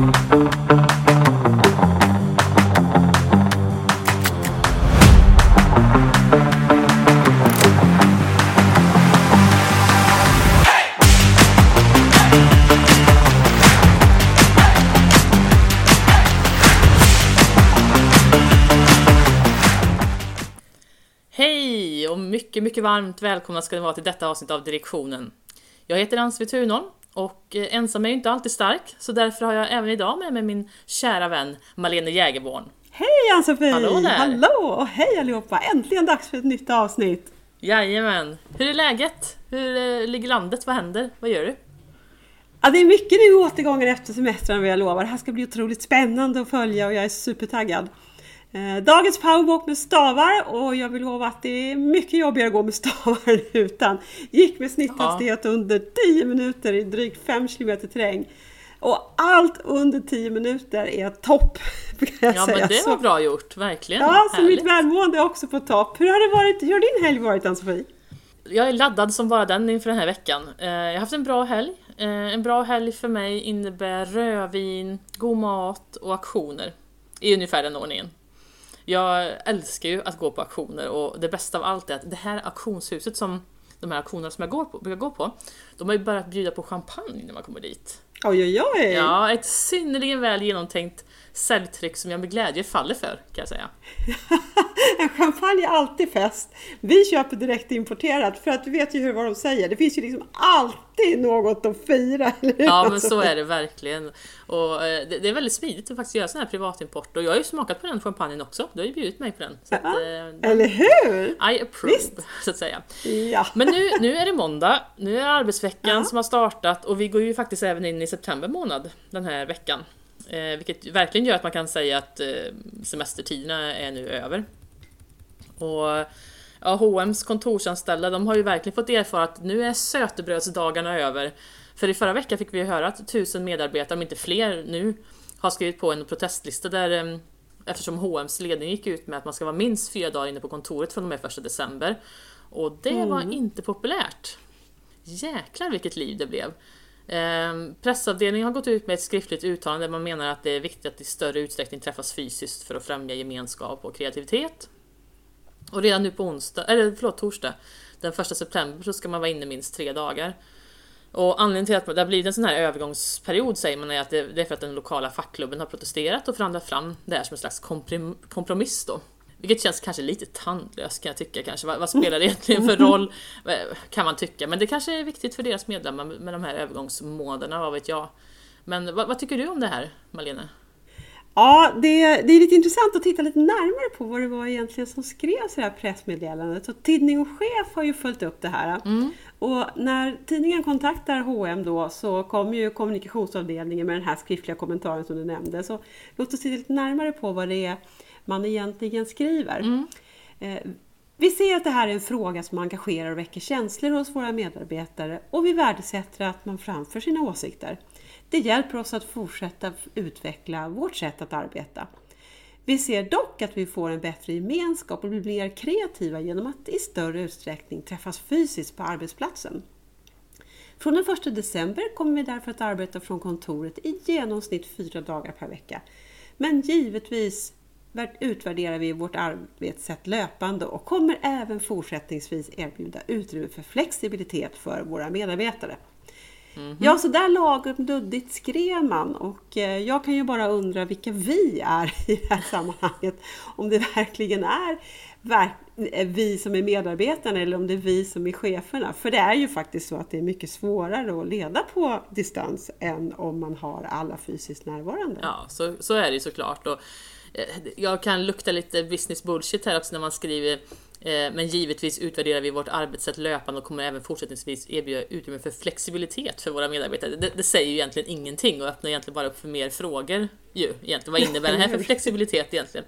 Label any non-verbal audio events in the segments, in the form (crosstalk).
Hej och mycket, mycket varmt välkomna ska ni vara till detta avsnitt av Direktionen. Jag heter Ann-Sofie Thunholm och eh, ensam är ju inte alltid stark, så därför har jag även idag med mig min kära vän Malene Jägerborn. Hej Ann-Sofie! Hallå där. Hallå och hej allihopa! Äntligen dags för ett nytt avsnitt! Jajamän! Hur är läget? Hur eh, ligger landet? Vad händer? Vad gör du? Ja, det är mycket nu återgången efter semestern vill jag lova. Det här ska bli otroligt spännande att följa och jag är supertaggad. Eh, dagens powerwalk med stavar och jag vill lova att det är mycket jobbigare att gå med (laughs) stavar än utan. Gick med snitthastighet under 10 minuter i drygt 5 km terräng. Och allt under 10 minuter är topp. (laughs) Ja säga. men det var bra gjort, verkligen. Ja, så mitt välmående är också på topp. Hur har, det varit, hur har din helg varit Ann-Sofie? Jag är laddad som bara den inför den här veckan. Eh, Jag har haft en bra helg. Eh, En bra helg för mig innebär rödvin, god mat och aktioner. I ungefär den ordningen. Jag älskar ju att gå på auktioner och det bästa av allt är att det här auktionshuset som de här auktionerna som jag går på, brukar gå på, de har ju börjat bjuda på champagne när man kommer dit. Oj, oj, oj! Ja, ett synnerligen väl genomtänkt säljtrick som jag med glädje faller för, kan jag säga. (laughs) (laughs) En champagne är alltid fest. Vi köper direkt importerat för att du vet ju hur vad de säger. Det finns ju liksom alltid något att fira. (laughs) Ja men så är det verkligen. Och eh, det, det är väldigt smidigt att faktiskt göra sån här privatimport. Och jag har ju smakat på den champagnen också. Du har ju bjudit mig på den. Att, Ja, eh, Eller hur? I approve, Visst. (laughs) så att säga. Ja. Men nu, nu är det måndag, nu är det arbetsveckan Ja. som har startat och vi går ju faktiskt även in i september månad den här veckan. Eh, vilket verkligen gör att man kan säga att eh, semestertiderna är nu över. Och ja, H&M's kontorsanställda de har ju verkligen fått erfara att nu är sötebrödsdagarna över. För i förra veckan fick vi höra att tusen medarbetare, om inte fler nu, har skrivit på en protestlista där eh, eftersom H&M's ledning gick ut med att man ska vara minst fyra dagar inne på kontoret från och med 1 december. Och det var inte populärt. Jäklar vilket liv det blev. Ehm, pressavdelningen har gått ut med ett skriftligt uttalande där man menar att det är viktigt att i större utsträckning träffas fysiskt för att främja gemenskap och kreativitet. Och redan nu på onsdag, eller förlåt, torsdag, den 1 september så ska man vara inne minst tre dagar. Och anledningen till att det har blivit en sån här övergångsperiod säger man är att det, det är för att den lokala fackklubben har protesterat och förhandlat fram det här som en slags kompromiss då. Vilket känns kanske lite tandlöst kan jag tycka kanske. Vad, vad spelar det egentligen för roll? (laughs) Kan man tycka. Men det kanske är viktigt för deras medlemmar med de här övergångsmånaderna, vad vet jag. Men vad, vad tycker du om det här, Malene? Ja, det, det är lite intressant att titta lite närmare på vad det var egentligen som skrevs i det här pressmeddelandet. Så Tidning och chef har ju följt upp det här. Och när tidningen kontaktar H&M då så kommer ju kommunikationsavdelningen med den här skriftliga kommentaren som du nämnde. Så låt oss titta lite närmare på vad det är man egentligen skriver. Eh, Vi ser att det här är en fråga som engagerar och väcker känslor hos våra medarbetare och vi värdesätter att man framför sina åsikter. Det hjälper oss att fortsätta utveckla vårt sätt att arbeta. Vi ser dock att vi får en bättre gemenskap och blir mer kreativa genom att i större utsträckning träffas fysiskt på arbetsplatsen. Från den 1 december kommer vi därför att arbeta från kontoret i genomsnitt fyra dagar per vecka. Men givetvis utvärderar vi vårt arbetssätt löpande och kommer även fortsättningsvis erbjuda utrymme för flexibilitet för våra medarbetare. Ja, så där lagom luddigt skrev man och eh, jag kan ju bara undra vilka vi är (laughs) i det här sammanhanget. Om det verkligen är verk- eh, vi som är medarbetarna eller om det är vi som är cheferna. För det är ju faktiskt så att det är mycket svårare att leda på distans än om man har alla fysiskt närvarande. Ja, så, så är det ju såklart. Och, eh, jag kan lukta lite business bullshit här också när man skriver men givetvis utvärderar vi vårt arbetssätt löpande och kommer även fortsättningsvis erbjuda utrymme för flexibilitet för våra medarbetare. Det, det säger ju egentligen ingenting och öppnar egentligen bara upp för mer frågor. Ju, egentligen. Vad innebär det här för (laughs) flexibilitet egentligen?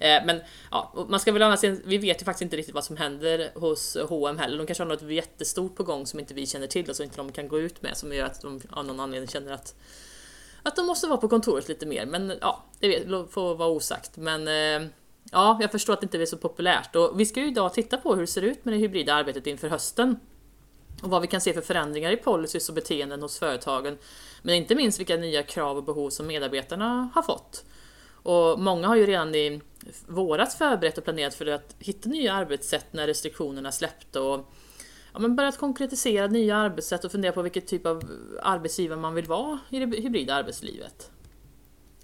Eh, Men ja, man ska väl annars, vi vet ju faktiskt inte riktigt vad som händer hos H&M heller. De kanske har något jättestort på gång som inte vi känner till och som inte de kan gå ut med som gör att de av någon anledning känner att att de måste vara på kontoret lite mer. Men ja, det vet, får vara osagt. Men eh, ja, jag förstår att det inte är så populärt. Och vi ska ju idag titta på hur det ser ut med det hybrida arbetet inför hösten. och vad vi kan se för förändringar i policies och beteenden hos företagen. Men inte minst vilka nya krav och behov som medarbetarna har fått. Och många har ju redan i våras förberett och planerat för att hitta nya arbetssätt när restriktionerna släppte och ja, men börjat konkretisera nya arbetssätt och fundera på vilket typ av arbetsgivare man vill vara i det hybrida arbetslivet.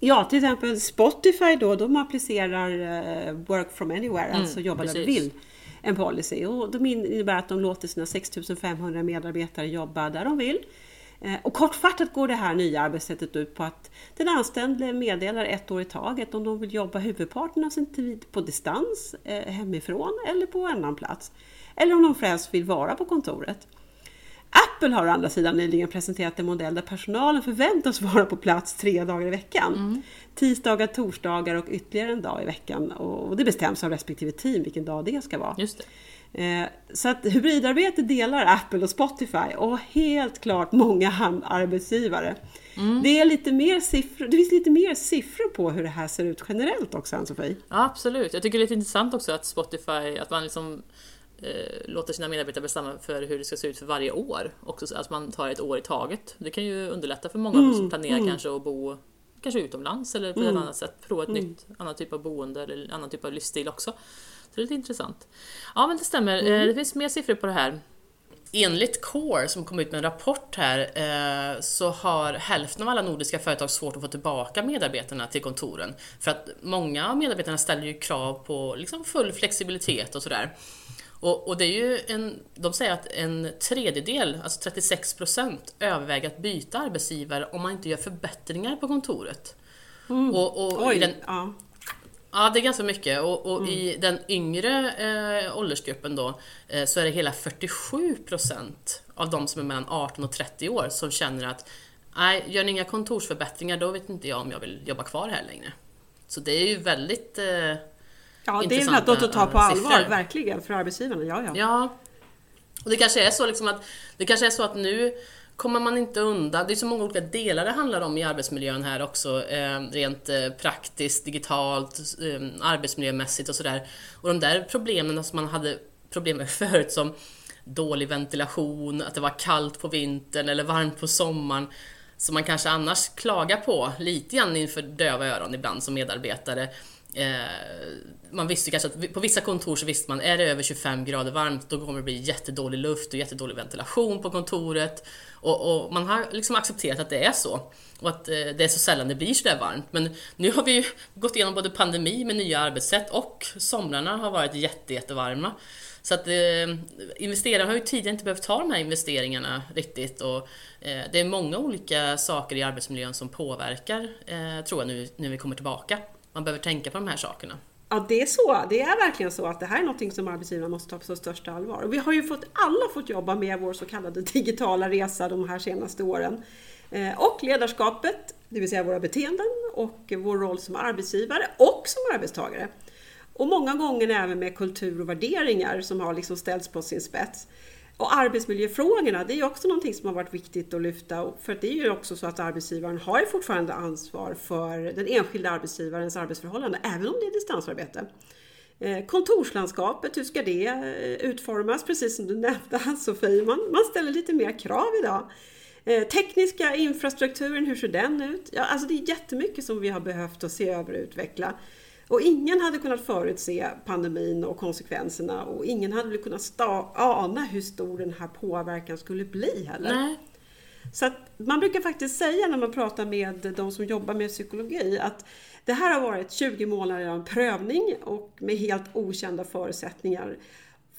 Ja, till exempel Spotify då, de applicerar uh, work from anywhere, mm, alltså jobba där du vill, en policy. Och det innebär att de låter sina 6500 medarbetare jobba där de vill. Eh, och kortfattat går det här nya arbetssättet ut på att den anställde meddelar ett år i taget om de vill jobba huvudparten av sin tid på distans, eh, hemifrån eller på annan plats. Eller om de främst vill vara på kontoret. Apple har å andra sidan nyligen presenterat en modell där personalen förväntas vara på plats tre dagar i veckan. Mm. Tisdagar, torsdagar och ytterligare en dag i veckan. Och det bestäms av respektive team vilken dag det ska vara. Just eh, så att hybridarbete delar Apple och Spotify och helt klart många arbetsgivare. Mm. Det, är lite mer siffror, det finns lite mer siffror på hur det här ser ut generellt också, Ann-Sofie. Ja, absolut. Jag tycker det är lite intressant också att Spotify, att man liksom eh, låter sina medarbetare bestämma för hur det ska se ut för varje år. Också, att man tar ett år i taget. Det kan ju underlätta för många mm, som planerar mm. kanske att bo kanske utomlands eller på mm. ett annat sätt. Prova ett mm. nytt, annan typ av boende eller annan typ av livsstil också. Så det är lite intressant. Ja men det stämmer, mm. Eh, det finns mer siffror på det här. Enligt Core som kom ut med en rapport här eh, så har hälften av alla nordiska företag svårt att få tillbaka medarbetarna till kontoren. För att många av medarbetarna ställer ju krav på liksom full flexibilitet och sådär. Och, och, det är ju en, de säger att en tredjedel, alltså 36 procent, överväger att byta arbetsgivare om man inte gör förbättringar på kontoret. Mm. Och, och Oj, den, ja. ja. det är ganska mycket. Och, och mm. i den yngre eh, åldersgruppen då eh, så är det hela 47 procent av de som är mellan 18 och 30 år som känner att nej, gör ni inga kontorsförbättringar då vet inte jag om jag vill jobba kvar här längre. Så det är ju väldigt eh, Ja, det är något att ta på allvar, siffror. verkligen, för arbetsgivarna. Ja, ja. ja. Och det kanske är så liksom att, det kanske är så att nu kommer man inte undan. Det är så många olika delar det handlar om i arbetsmiljön här också. Eh, rent eh, praktiskt, digitalt, eh, arbetsmiljömässigt och sådär. Och de där problemen som man hade problem med (laughs) förut som dålig ventilation, att det var kallt på vintern eller varmt på sommaren. Som man kanske annars klagar på lite grann inför döva öron ibland som medarbetare. Eh, man visste kanske att på vissa kontor så visste man, är det över 25 grader varmt då kommer det bli jättedålig luft och jättedålig ventilation på kontoret. Och, och man har liksom accepterat att det är så. Och att eh, det är så sällan det blir sådär varmt. Men nu har vi gått igenom både pandemi med nya arbetssätt och somrarna har varit jätte, jättevarma. Så att eh, investerare har ju tidigare inte behövt ta de här investeringarna riktigt och eh, det är många olika saker i arbetsmiljön som påverkar, eh, tror jag, nu när vi kommer tillbaka man behöver tänka på de här sakerna. Ja, det är så. Det är verkligen så att det här är något som arbetsgivarna måste ta på största allvar. Och vi har ju fått, alla fått jobba med vår så kallade digitala resa de här senaste åren. Eh, och ledarskapet, det vill säga våra beteenden och vår roll som arbetsgivare och som arbetstagare. Och många gånger även med kultur och värderingar som har liksom ställts på sin spets. Och arbetsmiljöfrågorna, det är också någonting som har varit viktigt att lyfta. För det är ju också så att arbetsgivaren har ju fortfarande ansvar för den enskilda arbetsgivarens arbetsförhållande, även om det är distansarbete. Eh, kontorslandskapet, hur ska det eh, utformas? Precis som du nämnde (laughs) Sofie, man, man ställer lite mer krav idag. Eh, tekniska infrastrukturen, hur ser den ut? Ja, alltså det är jättemycket som vi har behövt att se över och utveckla. Och ingen hade kunnat förutse pandemin och konsekvenserna och ingen hade kunnat ana hur stor den här påverkan skulle bli heller. Nej. Så man brukar faktiskt säga när man pratar med de som jobbar med psykologi att det här har varit 20 månader av prövning och med helt okända förutsättningar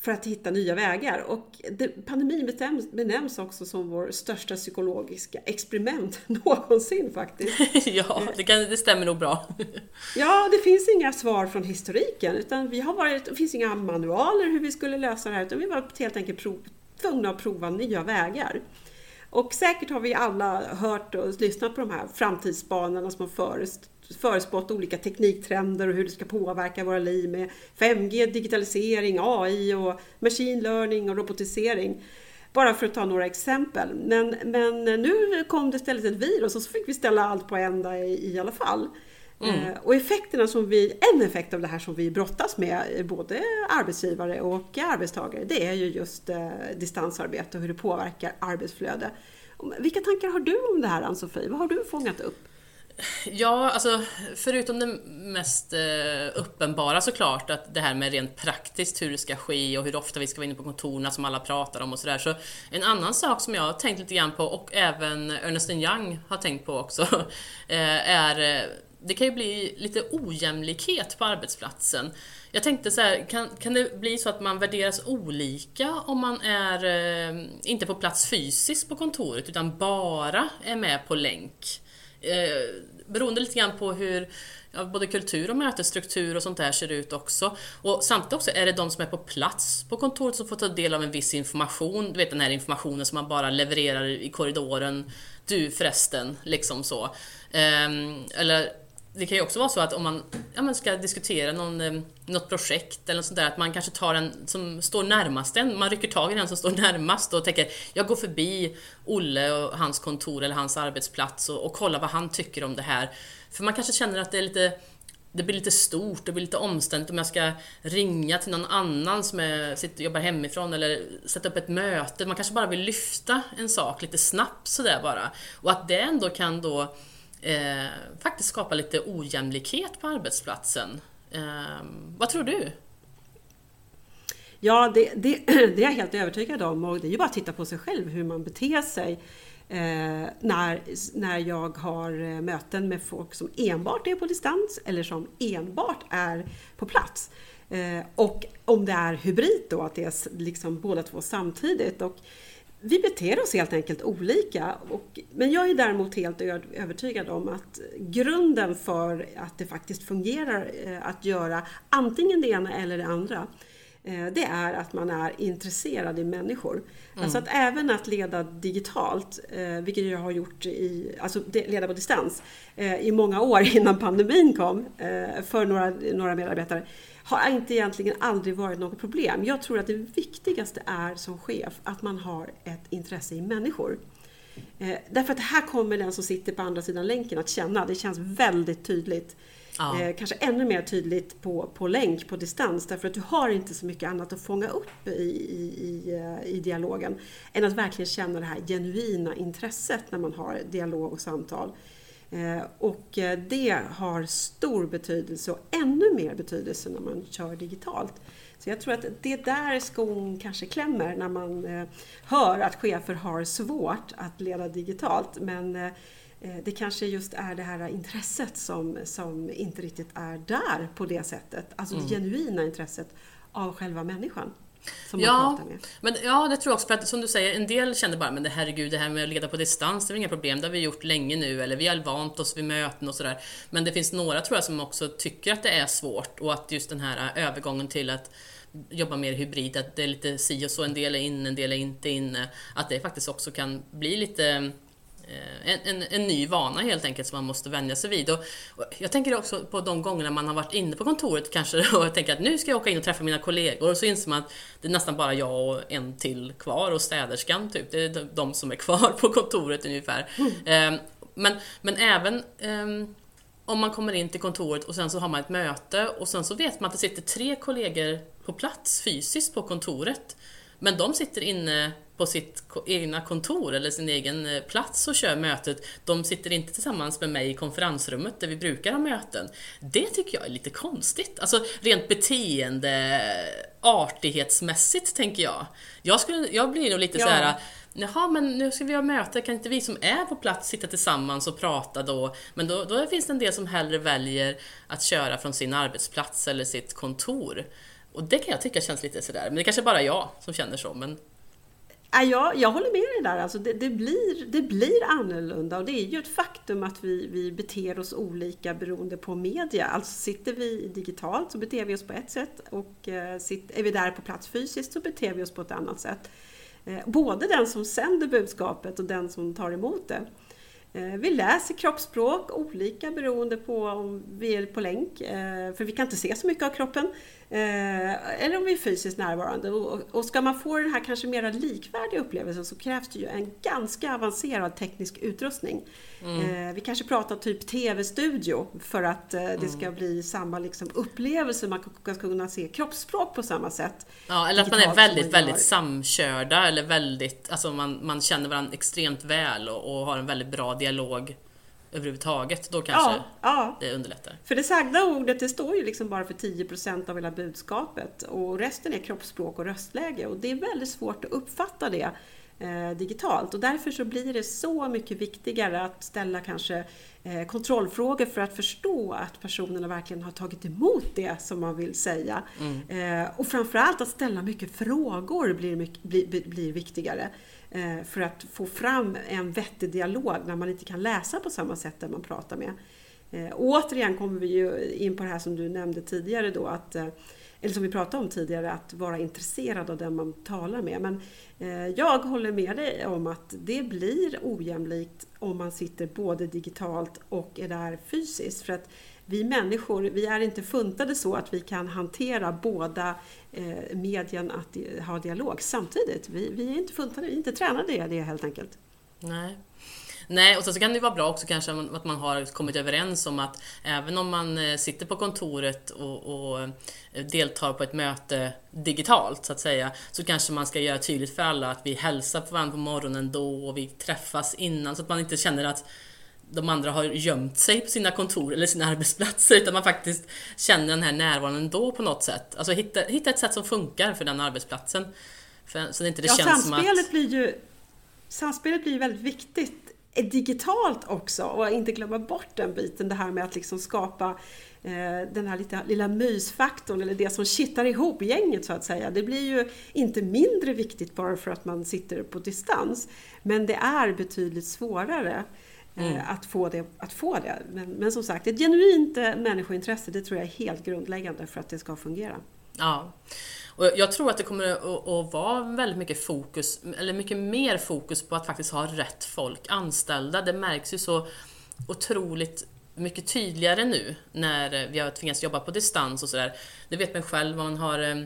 för att hitta nya vägar. Och det, pandemin bestäms, benämns också som vår största psykologiska experiment (laughs) någonsin faktiskt. (laughs) ja, det, kan, det stämmer nog bra. (laughs) ja, det finns inga svar från historiken, utan vi har varit, det finns inga manualer hur vi skulle lösa det här, utan vi var helt enkelt prov, tvungna att prova nya vägar. Och säkert har vi alla hört och lyssnat på de här framtidsspanarna som har förespått olika tekniktrender och hur det ska påverka våra liv med 5G, digitalisering, AI och machine learning och robotisering. Bara för att ta några exempel. Men, men nu kom det istället ett virus och så fick vi ställa allt på ända i, i alla fall. Mm. Och effekterna som vi, en effekt av det här som vi brottas med, både arbetsgivare och arbetstagare, det är ju just eh, distansarbete och hur det påverkar arbetsflöde. Vilka tankar har du om det här Ann-Sofie? Vad har du fångat upp? Ja, alltså förutom det mest eh, uppenbara såklart, att det här med rent praktiskt hur det ska ske och hur ofta vi ska vara inne på kontorerna som alla pratar om och sådär. Så en annan sak som jag har tänkt lite grann på och även Ernest Young har tänkt på också, (laughs) eh, är det kan ju bli lite ojämlikhet på arbetsplatsen. Jag tänkte så här, kan, kan det bli så att man värderas olika om man är eh, inte på plats fysiskt på kontoret utan bara är med på länk? Eh, beroende lite grann på hur ja, både kultur och mötesstruktur och sånt där ser ut också. Och samtidigt också är det de som är på plats på kontoret som får ta del av en viss information. Du vet den här informationen som man bara levererar i korridoren. Du förresten, liksom så. Eh, eller det kan ju också vara så att om man, ja, man ska diskutera någon, eh, något projekt eller sånt där, att man kanske tar en som står närmast en, man rycker tag i den som står närmast och tänker jag går förbi Olle och hans kontor eller hans arbetsplats och, och kollar vad han tycker om det här. För man kanske känner att det är lite det blir lite stort, det blir lite omständigt om jag ska ringa till någon annan som är, sitter och jobbar hemifrån eller sätta upp ett möte. Man kanske bara vill lyfta en sak lite snabbt sådär bara. Och att det ändå kan då eh, faktiskt skapa lite ojämlikhet på arbetsplatsen. Eh, vad tror du? Ja, det, det, (clears throat) det, är jag helt övertygad om och det är ju bara att titta på sig själv hur man beter sig eh, när, när jag har eh, möten med folk som enbart är på distans eller som enbart är på plats. Eh, och om det är hybrid då, att det är liksom båda två samtidigt. Och vi beter oss helt enkelt olika. Och, men jag är däremot helt övertygad om att grunden för att det faktiskt fungerar eh, att göra antingen det ena eller det andra eh, det är att man är intresserad i människor. Mm. Alltså att även att leda digitalt, eh, vilket jag har gjort i, alltså leda på distans, i många år (laughs) innan pandemin kom för några, några medarbetare har inte egentligen aldrig varit något problem. Jag tror att det viktigaste är som chef att man har ett intresse i människor. Eh, därför att här kommer den som sitter på andra sidan länken att känna. Det känns väldigt tydligt. Ja. Eh, kanske ännu mer tydligt på, på länk, på distans. Därför att du har inte så mycket annat att fånga upp i, i, i, eh, i dialogen. Än att verkligen känna det här genuina intresset när man har dialog och samtal. Eh, och eh, det har stor betydelse och ännu mer betydelse när man kör digitalt. Så jag tror att det är där skon kanske klämmer när man eh, hör att chefer har svårt att leda digitalt. Men det kanske just är det här intresset som, som inte riktigt är där på det sättet. Alltså det mm. genuina intresset av själva människan. Som ja, man pratar med. Men, ja, det tror jag också. För att som du säger, en del känner bara men det herregud, det här med att leda på distans, det är inga problem. Det har vi gjort länge nu, eller vi har vant oss vid möten och sådär. Men det finns några tror jag som också tycker att det är svårt och att just den här övergången till att jobba mer hybrid, att det är lite si och så, en del är inne, en del är inte inne. Att det faktiskt också kan bli lite en, en, en, ny vana helt enkelt som man måste vänja sig vid. Och, och jag tänker också på de gångerna man har varit inne på kontoret kanske (laughs) och tänker att nu ska jag åka in och träffa mina kollegor och så inser man att det är nästan bara jag och en till kvar och städerskan typ. Det är de som är kvar på kontoret ungefär. Mm. Eh, men, men även eh, om man kommer in till kontoret och sen så har man ett möte och sen så vet man att det sitter tre kollegor på plats fysiskt på kontoret. Men de sitter inne på sitt egna kontor eller sin egen eh, plats och kör mötet. De sitter inte tillsammans med mig i konferensrummet där vi brukar ha möten. Det tycker jag är lite konstigt. Alltså rent beteende, artighetsmässigt tänker jag. Jag, skulle, jag blir nog lite ja. så här. Jaha, men nu ska vi ha möte, kan inte vi som är på plats sitta tillsammans och prata då? Men då, då finns det en del som hellre väljer att köra från sin arbetsplats eller sitt kontor. Och det kan jag tycka känns lite sådär, men det kanske bara är jag som känner så. Men... Ja, jag, jag håller med dig där. Alltså det, det, blir, det blir annorlunda och det är ju ett faktum att vi, vi beter oss olika beroende på media. Alltså sitter vi digitalt så beter vi oss på ett sätt och eh, sitter, är vi där på plats fysiskt så beter vi oss på ett annat sätt. Eh, både den som sänder budskapet och den som tar emot det. Eh, vi läser kroppsspråk olika beroende på om vi är på länk, eh, för vi kan inte se så mycket av kroppen. Eh, eller om vi är fysiskt närvarande. Och, och ska man få den här kanske mera likvärdiga upplevelsen så krävs det ju en ganska avancerad teknisk utrustning. Mm. Eh, vi kanske pratar typ TV-studio för att eh, det ska mm. bli samma liksom, upplevelse. Man ska kunna se kroppsspråk på samma sätt. Ja, eller att man är väldigt, man väldigt samkörda eller väldigt, alltså man, man känner varandra extremt väl och, och har en väldigt bra dialog överhuvudtaget, då kanske ja, ja. det underlättar. För det sagda ordet, det står ju liksom bara för 10% av hela budskapet och resten är kroppsspråk och röstläge och det är väldigt svårt att uppfatta det eh, digitalt och därför så blir det så mycket viktigare att ställa kanske kontrollfrågor för att förstå att personerna verkligen har tagit emot det som man vill säga. Mm. Eh, och framförallt att ställa mycket frågor blir, mycket, blir, blir viktigare. Eh, för att få fram en vettig dialog när man inte kan läsa på samma sätt där man pratar med. Eh, återigen kommer vi ju in på det här som du nämnde tidigare då, att, eh, eller som vi pratade om tidigare, att vara intresserad av den man talar med. Men eh, jag håller med dig om att det blir ojämlikt om man sitter både digitalt och är där fysiskt. För att vi människor, vi är inte funtade så att vi kan hantera båda eh, medien att ha dialog samtidigt. Vi, vi är inte funtade, vi är inte tränade i det helt enkelt. Nej. Nej, och så kan det vara bra också kanske att man har kommit överens om att även om man eh, sitter på kontoret och, och, eh, deltar på ett möte digitalt så att säga, så kanske man ska göra tydligt för alla att vi hälsar på varandra på morgonen då och vi träffas innan så att man inte känner att de andra har gömt sig på sina kontor eller sina (laughs) arbetsplatser utan man faktiskt känner den här närvaron ändå på något sätt. Alltså hitta, hitta ett sätt som funkar för den arbetsplatsen. För, så det inte det ja, känns som att... Blir ju, samspelet blir väldigt viktigt digitalt också och inte glömma bort den biten. Det här med att liksom skapa eh, den här lilla, lilla mysfaktorn eller det som kittar ihop gänget så att säga. Det blir ju inte mindre viktigt bara för att man sitter på distans. Men det är betydligt svårare. Mm. Eh, att, få det, att få det. Men, men som sagt, ett genuint eh, människointresse det tror jag är helt grundläggande för att det ska fungera. Ja. Och jag tror att det kommer att vara väldigt mycket fokus, eller mycket mer fokus på att faktiskt ha rätt folk anställda. Det märks ju så otroligt mycket tydligare nu när vi har tvingats jobba på distans och sådär. Det vet man själv, man har eh,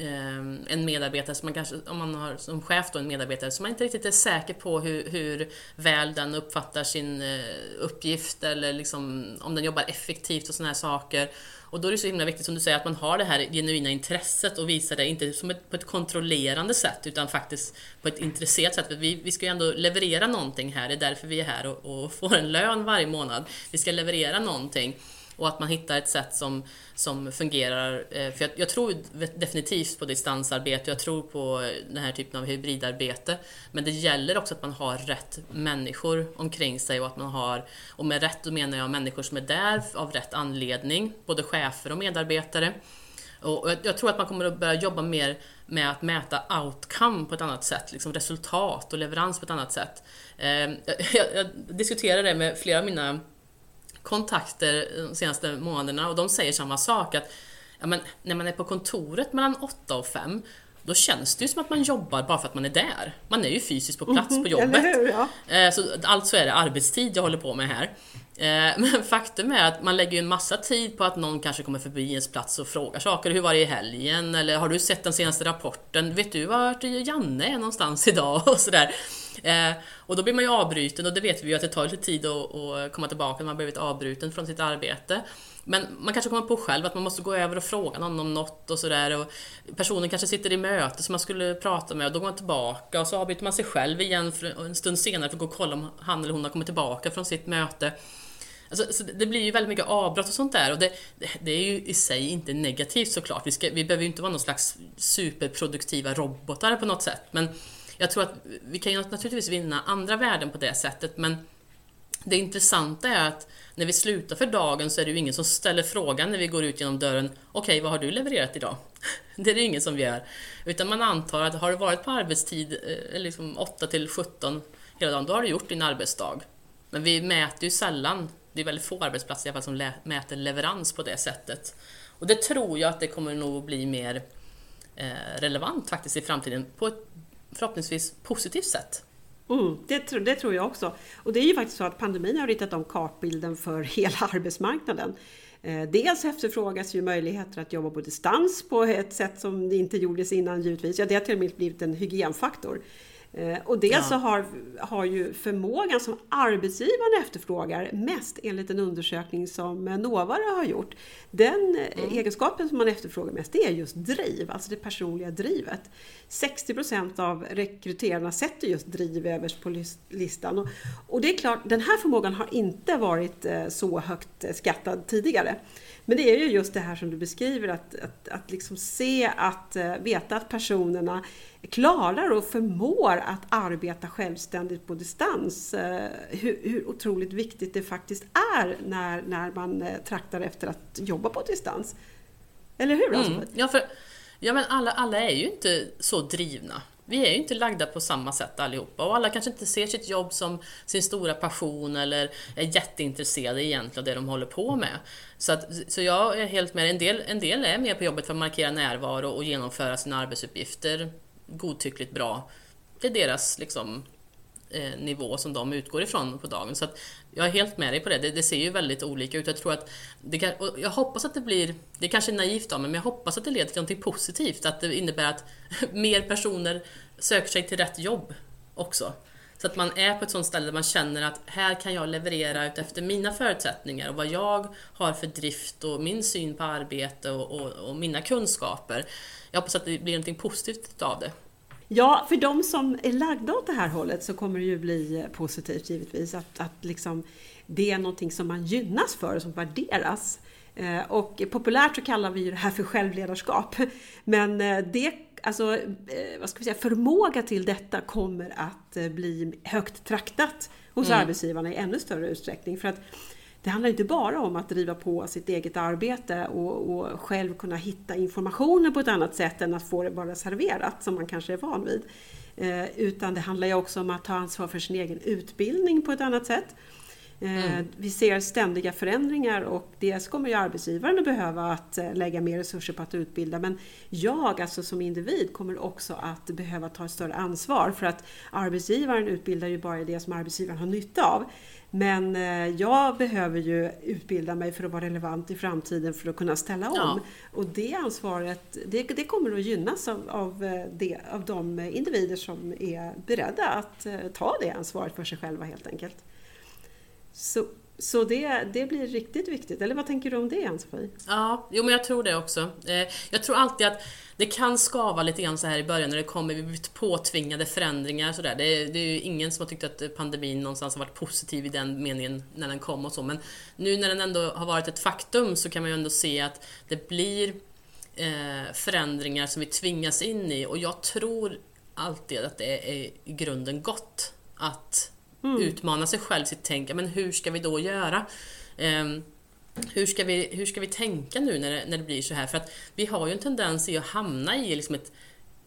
Eh, en medarbetare som man kanske, om man har som chef då en medarbetare som man inte riktigt är säker på hur, hur väl den uppfattar sin eh, uppgift eller liksom om den jobbar effektivt och sådana här saker. Och då är det så himla viktigt som du säger att man har det här genuina intresset och visar det inte som ett, på ett kontrollerande sätt utan faktiskt på ett intresserat sätt. Vi, vi ska ju ändå leverera någonting här, det är därför vi är här och, och får en lön varje månad. Vi ska leverera någonting och att man hittar ett sätt som, som fungerar. Eh, för jag, jag, tror definitivt på distansarbete, jag tror på den här typen av hybridarbete. Men det gäller också att man har rätt människor omkring sig och att man har, och med rätt då menar jag människor som är där av rätt anledning, både chefer och medarbetare. Och jag, tror att man kommer att börja jobba mer med att mäta outcome på ett annat sätt, liksom resultat och leverans på ett annat sätt. Eh, jag, jag diskuterade det med flera av mina kontakter de senaste månaderna och de säger samma sak att ja, men, när man är på kontoret mellan 8 och 5 då känns det ju som att man jobbar bara för att man är där. Man är ju fysiskt på plats mm -hmm, på jobbet. Hur, ja. Eh, så alltså är det arbetstid jag håller på med här. Eh, (laughs) men faktum är att man lägger ju en massa tid på att någon kanske kommer förbi ens plats och frågar saker. Hur var det i helgen? Eller har du sett den senaste rapporten? Vet du vart Janne är någonstans idag? (laughs) Och sådär. Eh, och då blir man ju avbruten och det vet vi ju att det tar lite tid att, att komma tillbaka när man blivit avbruten från sitt arbete. Men man kanske kommer på själv att man måste gå över och fråga någon om något och sådär. Personen kanske sitter i möte som man skulle prata med och då går man tillbaka och så avbryter man sig själv igen en stund senare för att gå och kolla om han eller hon har kommit tillbaka från sitt möte. Alltså, det blir ju väldigt mycket avbrott och sånt där och det, det är ju i sig inte negativt såklart. Vi, ska, vi behöver ju inte vara någon slags superproduktiva robotar på något sätt men jag tror att vi kan ju naturligtvis vinna andra värden på det sättet men det intressanta är att när vi slutar för dagen så är det ju ingen som ställer frågan när vi går ut genom dörren Okej, okay, vad har du levererat idag? (laughs) Det är det ingen som gör. Utan man antar att har du varit på arbetstid eh, liksom 8 till 17 hela dagen, då har du gjort din arbetsdag. Men vi mäter ju sällan, det är väldigt få arbetsplatser i alla fall som mäter leverans på det sättet. Och det tror jag att det kommer nog bli mer eh, relevant faktiskt i framtiden på ett förhoppningsvis positivt sätt. Mm, det, det, tror jag också. Och det är ju faktiskt så att pandemin har ritat om kartbilden för (laughs) hela arbetsmarknaden. Eh, dels efterfrågas ju möjligheter att jobba på distans på ett sätt som det inte gjordes innan givetvis. Ja, det har till och med blivit en hygienfaktor. Eh, och dels ja. så har, har ju förmågan som arbetsgivaren efterfrågar mest enligt en undersökning som Novare har gjort. Den mm. egenskapen som man efterfrågar mest det är just driv, alltså det personliga drivet. 60% av rekryterarna sätter just driv överst på listan. Och, och det är klart, den här förmågan har inte varit eh, så högt skattad tidigare. Men det är ju just det här som du beskriver, att, att, att liksom se, att veta att personerna klarar och förmår att arbeta självständigt på distans. Uh, hur, hur otroligt viktigt det faktiskt är när, när man uh, traktar efter att jobba på distans. Eller hur? Mm. Ja, för, ja, men alla, alla är ju inte så drivna vi är ju inte lagda på samma sätt allihopa och alla kanske inte ser sitt jobb som sin stora passion eller är jätteintresserade egentligen av det de håller på med. Så, att, så jag är helt med. En del, en del är med på jobbet för att markera närvaro och genomföra sina arbetsuppgifter godtyckligt bra. Det är deras liksom, eh, nivå som de utgår ifrån på dagen. Så att jag är helt med dig på det. det. det. ser ju väldigt olika ut. Jag tror att det kan, jag hoppas att det blir, det är kanske är naivt av mig, men jag hoppas att det leder till något positivt. Att det innebär att (laughs) mer personer söker sig till rätt jobb också. Så att man är på ett sånt ställe där man känner att här kan jag leverera efter mina förutsättningar och vad jag har för drift och min syn på arbete och, och, och mina kunskaper. Jag hoppas att det blir något positivt av det. Ja, för de som är lagda åt det här hållet så kommer det ju bli positivt givetvis. Att, att liksom, det är någonting som man gynnas för och som värderas. Eh, och populärt så kallar vi det här för självledarskap. Men eh, det, alltså, eh, vad ska vi säga, förmåga till detta kommer att bli högt traktat hos mm. arbetsgivarna i ännu större utsträckning. För att det handlar inte bara om att driva på sitt eget arbete och, och, själv kunna hitta informationen på ett annat sätt än att få det bara serverat som man kanske är van vid. Eh, utan det handlar ju också om att ta ansvar för sin egen utbildning på ett annat sätt. Eh, mm. Vi ser ständiga förändringar och dels kommer ju arbetsgivaren att behöva att eh, lägga mer resurser på att utbilda men jag alltså som individ kommer också att behöva ta ett större ansvar för att arbetsgivaren utbildar ju bara det som arbetsgivaren har nytta av. Men eh, jag behöver ju utbilda mig för att vara relevant i framtiden för att kunna ställa om. Ja. Och det ansvaret det, det kommer att gynnas av, av, det, av de individer som är beredda att ta det ansvaret för sig själva helt enkelt. Så, så det, det blir riktigt viktigt. Eller vad tänker du om det Ann-Sofie? Ja, jo men jag tror det också. Eh, jag tror alltid att det kan skava lite grann så här i början när det kommer påtvingade förändringar. Så där. Det, det är ju ingen som har tyckt att pandemin någonstans har varit positiv i den meningen när den kom och så. Men nu när den ändå har varit ett faktum så kan man ju ändå se att det blir eh, förändringar som vi tvingas in i. Och jag tror alltid att det är i grunden gott att mm. utmana sig själv, sitt tänk. Men hur ska vi då göra? Um, hur ska, vi, hur ska vi tänka nu när det, när det blir så här? För att vi har ju en tendens i att hamna i liksom ett,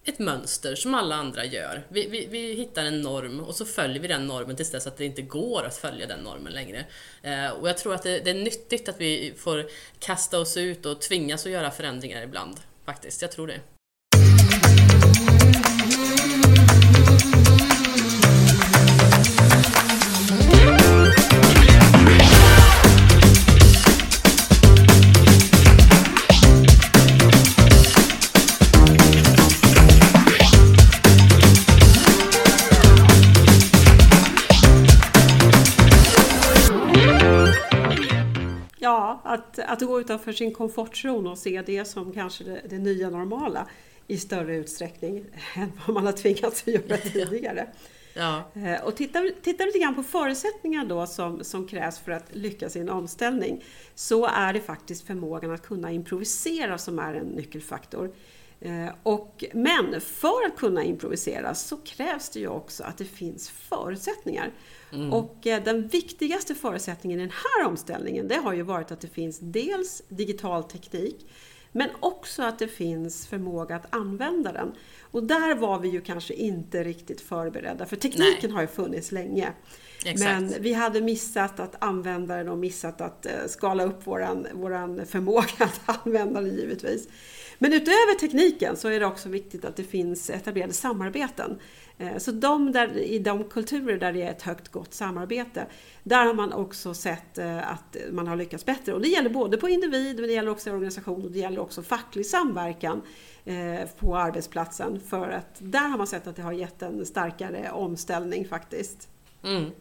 ett mönster som alla andra gör. Vi, vi, vi, hittar en norm och så följer vi den normen tills dess att det inte går att följa den normen längre. Eh, och jag tror att det, det, är nyttigt att vi får kasta oss ut och tvingas att göra förändringar ibland. Faktiskt, jag tror det. Gå utanför sin komfortzon och se det som kanske det, det nya normala i större utsträckning (laughs) än vad man har tvingats att göra tidigare. Ja. Eh, och tittar, tittar lite grann på förutsättningar då som, som krävs för att lyckas i en omställning så är det faktiskt förmågan att kunna improvisera som är en nyckelfaktor. Eh, och, men för att kunna improvisera så krävs det ju också att det finns förutsättningar. Mm. Och eh, den viktigaste förutsättningen i den här omställningen det har ju varit att det finns dels digital teknik men också att det finns förmåga att använda den. Och där var vi ju kanske inte riktigt förberedda för tekniken Nej. har ju funnits länge. Exakt. Men vi hade missat att använda den och missat att eh, skala upp våran, våran förmåga att (laughs) använda den givetvis. Men utöver tekniken så är det också viktigt att det finns etablerade samarbeten. Eh, så de där, i de kulturer där det är ett högt gott samarbete, där har man också sett eh, att man har lyckats bättre. Och det gäller både på individ, men det gäller också i organisation och det gäller också facklig samverkan eh, på arbetsplatsen. För att där har man sett att det har gett en starkare omställning faktiskt. Mm.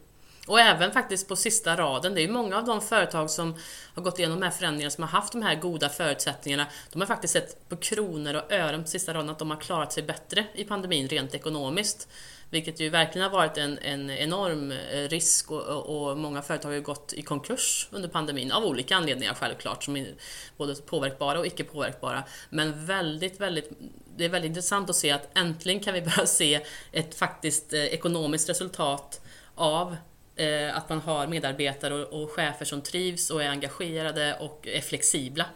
Och även faktiskt på sista raden, det är ju många av de företag som har gått igenom de här förändringarna som har haft de här goda förutsättningarna. De har faktiskt sett på kronor och ören på sista raden att de har klarat sig bättre i pandemin rent ekonomiskt. Vilket ju verkligen har varit en, en enorm eh, risk och, och, många företag har ju gått i konkurs under pandemin av olika anledningar självklart, som är både påverkbara och icke påverkbara. Men väldigt, väldigt, det är väldigt intressant att se att äntligen kan vi börja se ett faktiskt eh, ekonomiskt resultat av Eh, att man har medarbetare och, och chefer som trivs och är engagerade och är flexibla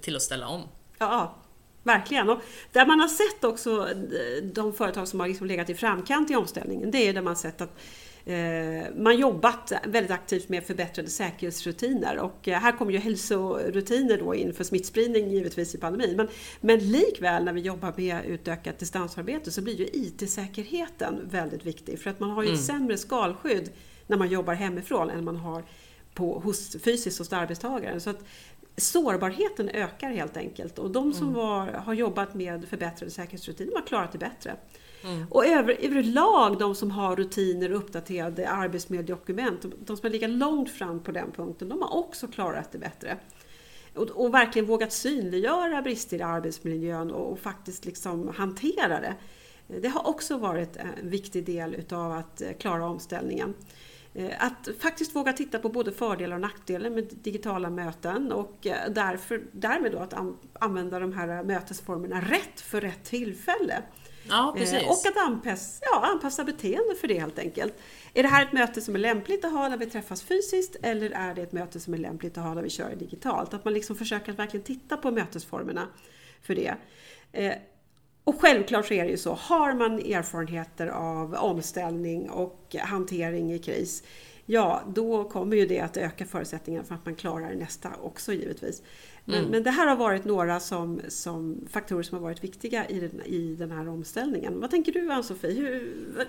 till att ställa om. Ja, Verkligen. Och där man har sett också eh, de företag som har liksom legat i framkant i omställningen, det är där man sett att eh, man jobbat väldigt aktivt med förbättrade säkerhetsrutiner och eh, här kommer ju hälsorutiner då in för smittspridning givetvis i pandemin. Men, men likväl när vi jobbar med utökat distansarbete så blir ju IT-säkerheten väldigt viktig för att man har ju ett mm. sämre skalskydd när man jobbar hemifrån än man har på, hos, fysiskt hos arbetstagaren. Så att sårbarheten ökar helt enkelt och de som mm. var, har jobbat med förbättrade säkerhetsrutiner har klarat det bättre. Mm. Och över, överlag de som har rutiner och uppdaterade arbetsmiljödokument, de som lika långt fram på den punkten, de har också klarat det bättre. Och, och verkligen vågat synliggöra brister i arbetsmiljön och, och faktiskt liksom hantera det. Det har också varit en viktig del utav att klara omställningen. Eh, att faktiskt våga titta på både fördelar och nackdelar med digitala möten och eh, därför, därmed då att använda de här mötesformerna rätt för rätt tillfälle. Ja, precis. Och att anpassa, ja, anpassa beteende för det helt enkelt. Är det här ett möte som är lämpligt att ha när vi träffas fysiskt eller är det ett möte som är lämpligt att ha när vi kör digitalt? Att man liksom försöker att verkligen titta på mötesformerna för det. Och självklart så är det ju så, har man erfarenheter av omställning och hantering i kris, ja då kommer ju det att öka förutsättningarna för att man klarar nästa också givetvis. Men, mm. men det här har varit några som, som faktorer som har varit viktiga i den, i den här omställningen. Vad tänker du Ann-Sofie? Hur,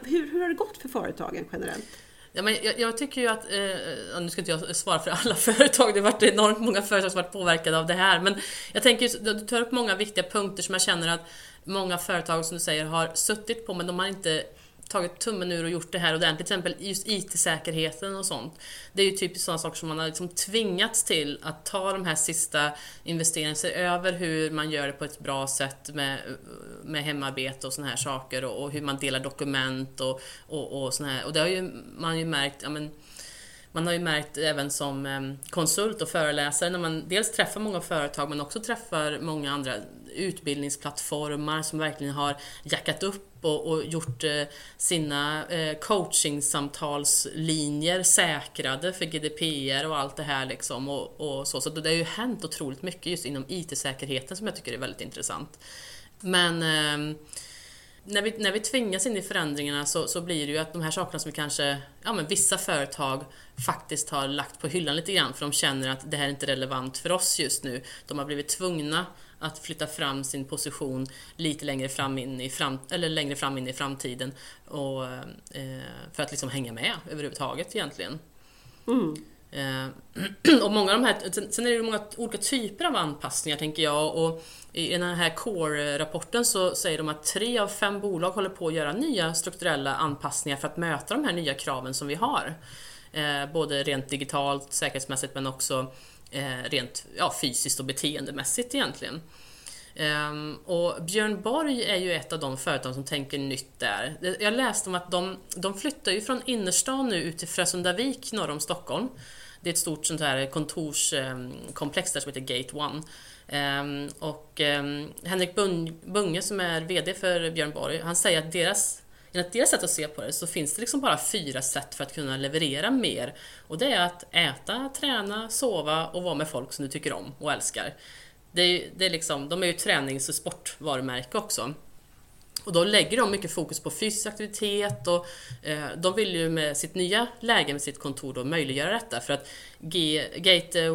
hur, hur har det gått för företagen generellt? Ja, men jag, jag, tycker ju att, eh, nu ska inte jag svara för alla (laughs) företag, det har varit enormt många företag som varit påverkade av det här, men jag tänker, du tar upp många viktiga punkter som jag känner att många företag som du säger har suttit på men de har inte tagit tummen ur och gjort det här ordentligt. Till exempel just IT-säkerheten och sånt. Det är ju typiskt sådana saker som man har liksom tvingats till att ta de här sista investeringarna, se över hur man gör det på ett bra sätt med, med hemarbete och sådana här saker och, och, hur man delar dokument och, och, och såna här. Och det har ju man ju märkt, ja, men, man har ju märkt även som eh, konsult och föreläsare när man dels träffar många företag men också träffar många andra utbildningsplattformar som verkligen har jackat upp och, och gjort eh, sina eh, coachingsamtalslinjer säkrade för GDPR och allt det här liksom. Och, och så. så det har ju hänt otroligt mycket just inom IT-säkerheten som jag tycker är väldigt intressant. Men eh, när vi, när vi tvingas in i förändringarna så, så blir det ju att de här sakerna som vi kanske, ja men vissa företag faktiskt har lagt på hyllan lite grann för de känner att det här är inte relevant för oss just nu. De har blivit tvungna att flytta fram sin position lite längre fram in i, fram, eller längre fram in i framtiden och, eh, för att liksom hänga med överhuvudtaget egentligen. Mm. Eh, (clears throat) och många av de här, sen är det många olika typer av anpassningar tänker jag och i den här Core-rapporten så säger de att tre av fem bolag håller på att göra nya strukturella anpassningar för att möta de här nya kraven som vi har. Eh, både rent digitalt, säkerhetsmässigt men också eh, rent ja, fysiskt och beteendemässigt egentligen. Um, och Björn Borg är ju ett av de företag som tänker nytt där. Jag läste om att de, de flyttar ju från innerstan nu ut till Frösundavik norr om Stockholm. Det är ett stort sånt här kontorskomplex ehm, där som heter Gate One. Um, och um, Henrik Bunge som är VD för Björn Borg, han säger att deras Enligt deras sätt att se på det så finns det liksom bara fyra sätt för att kunna leverera mer. Och det är att äta, träna, sova och vara med folk som du tycker om och älskar. Det är, det är liksom, de är ju tränings och sportvarumärke också. Och då lägger de mycket fokus på fysisk aktivitet och eh, de vill ju med sitt nya läge med sitt kontor då möjliggöra detta för att G Gate 1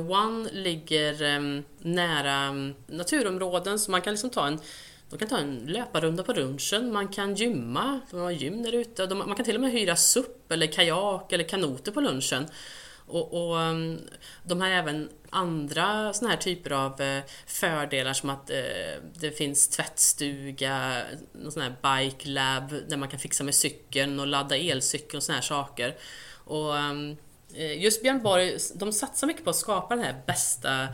ligger eh, nära ehm, naturområden så man kan liksom ta en de kan ta en löparrunda på lunchen, man kan gymma, de har gym där ute, de, man kan till och med hyra SUP eller kajak eller kanoter på lunchen. Och, och um, de har även andra såna här typer av eh, fördelar som att eh, det finns tvättstuga, någon sån här bike lab där man kan fixa med cykeln och ladda elcykeln och såna här saker. Och um, eh, just Björn Borg, de satsar mycket på att skapa den här bästa